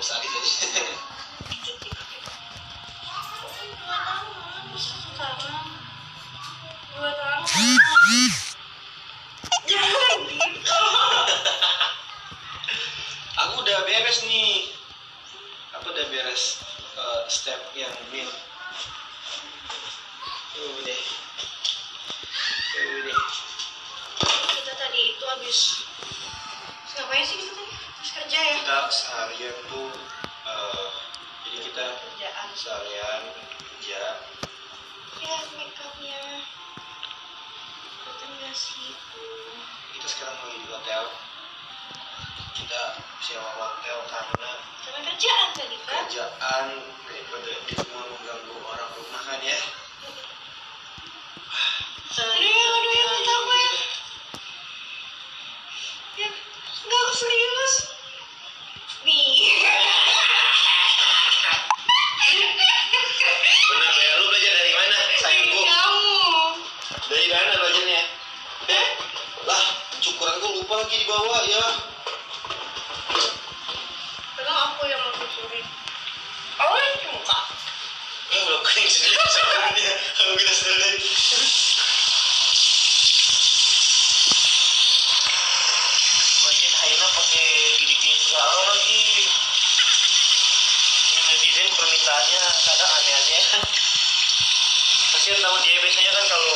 besar itu aku udah beres nih. Aku udah beres uh, step yang bin udah udah kita tadi itu habis kerja ya kita seharian tuh uh, jadi kita kerjaan. seharian kerja. Ya make upnya nggak sih kita sekarang lagi di hotel. Kita sewa hotel karena karena kerjaan tadi kan kerjaan daripada itu mengganggu orang rumah kan ya. Aduh, aduh, ya, takut ya. Ya, serius. Lah cukuran gue lupa lagi dibawa ya. Aku yang yang ya udah kering sendiri sabunnya kalau kita sendiri. Makin Haina pakai gini-gini segala lagi. Ini netizen permintaannya kadang aneh-aneh. Kasian tahu dia biasanya kan kalau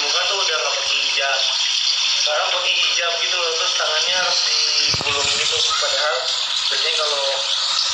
muka tuh udah pakai hijab Sekarang pakai hijab gitu loh Terus tangannya harus digulung gitu Padahal biasanya kalau